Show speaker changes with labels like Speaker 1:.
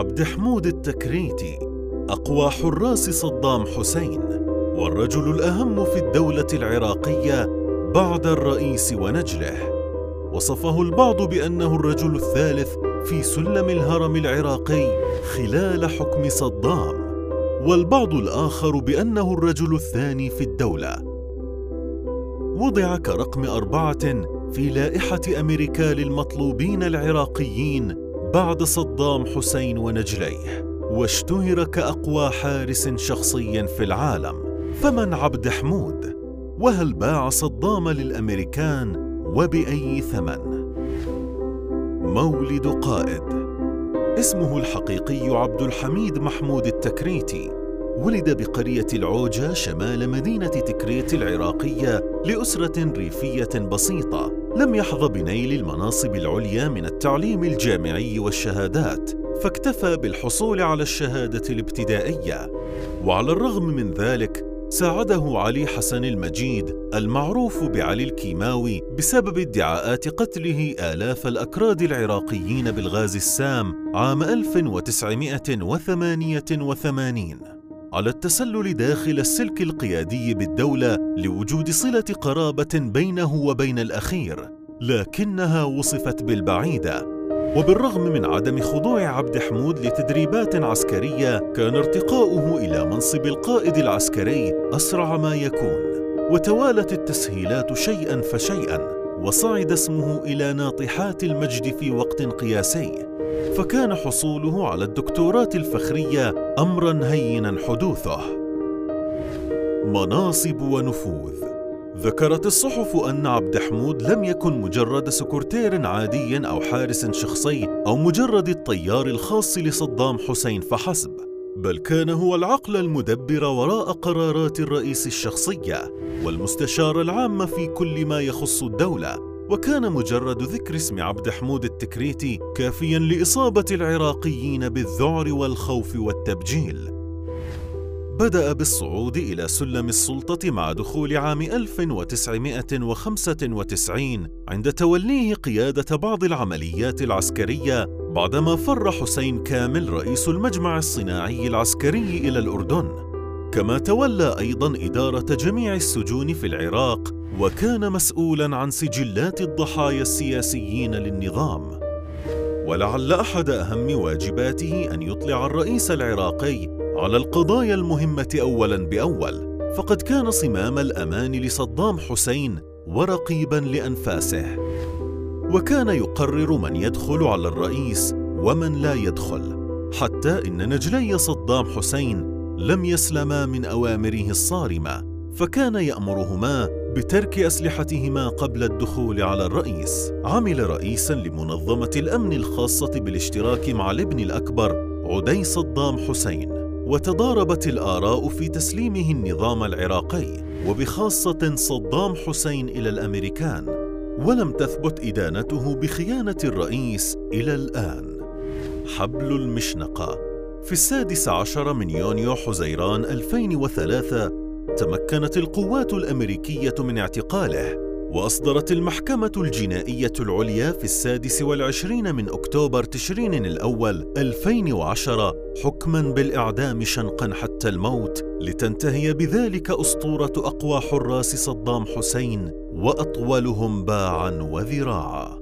Speaker 1: عبد حمود التكريتي أقوى حراس صدام حسين والرجل الأهم في الدولة العراقية بعد الرئيس ونجله. وصفه البعض بأنه الرجل الثالث في سلم الهرم العراقي خلال حكم صدام والبعض الآخر بأنه الرجل الثاني في الدولة. وضع كرقم أربعة في لائحة أمريكا للمطلوبين العراقيين بعد صدام حسين ونجليه واشتهر كأقوى حارس شخصي في العالم فمن عبد حمود؟ وهل باع صدام للأمريكان وبأي ثمن؟ مولد قائد اسمه الحقيقي عبد الحميد محمود التكريتي. ولد بقرية العوجة شمال مدينة تكريت العراقية لأسرة ريفية بسيطة. لم يحظى بنيل المناصب العليا من التعليم الجامعي والشهادات فاكتفى بالحصول على الشهادة الابتدائية. وعلى الرغم من ذلك ساعده علي حسن المجيد المعروف بعلي الكيماوي بسبب ادعاءات قتله آلاف الأكراد العراقيين بالغاز السام عام 1988 على التسلل داخل السلك القيادي بالدولة لوجود صلة قرابة بينه وبين الأخير لكنها وصفت بالبعيدة. وبالرغم من عدم خضوع عبد حمود لتدريبات عسكرية كان ارتقاؤه إلى منصب القائد العسكري أسرع ما يكون. وتوالت التسهيلات شيئا فشيئا وصعد اسمه إلى ناطحات المجد في وقت قياسي. فكان حصوله على الدكتوراه الفخرية أمرا هينا حدوثه. مناصب ونفوذ. ذكرت الصحف أن عبد حمود لم يكن مجرد سكرتير عادي أو حارس شخصي أو مجرد الطيار الخاص لصدام حسين فحسب بل كان هو العقل المدبر وراء قرارات الرئيس الشخصية والمستشار العام في كل ما يخص الدولة. وكان مجرد ذكر اسم عبد حمود التكريتي كافيا لإصابة العراقيين بالذعر والخوف والتبجيل. بدأ بالصعود إلى سلم السلطة مع دخول عام 1995 عند توليه قيادة بعض العمليات العسكرية بعدما فر حسين كامل رئيس المجمع الصناعي العسكري إلى الأردن. كما تولى أيضا إدارة جميع السجون في العراق وكان مسؤولا عن سجلات الضحايا السياسيين للنظام. ولعل أحد أهم واجباته أن يطلع الرئيس العراقي على القضايا المهمة أولا بأول. فقد كان صمام الأمان لصدام حسين ورقيبا لأنفاسه. وكان يقرر من يدخل على الرئيس ومن لا يدخل. حتى إن نجلي صدام حسين لم يسلما من أوامره الصارمة. فكان يأمرهما بترك أسلحتهما قبل الدخول على الرئيس. عمل رئيسا لمنظمة الأمن الخاصة بالاشتراك مع الابن الأكبر عدي صدام حسين. وتضاربت الآراء في تسليمه النظام العراقي. وبخاصة صدام حسين إلى الأمريكان. ولم تثبت إدانته بخيانة الرئيس إلى الآن. حبل المشنقة. في السادس عشر من يونيو حزيران 2003 تمكنت القوات الأمريكية من اعتقاله وأصدرت المحكمة الجنائية العليا في السادس والعشرين من أكتوبر تشرين الأول 2010 حكما بالإعدام شنقا حتى الموت لتنتهي بذلك أسطورة أقوى حراس صدام حسين وأطولهم باعا وذراعا.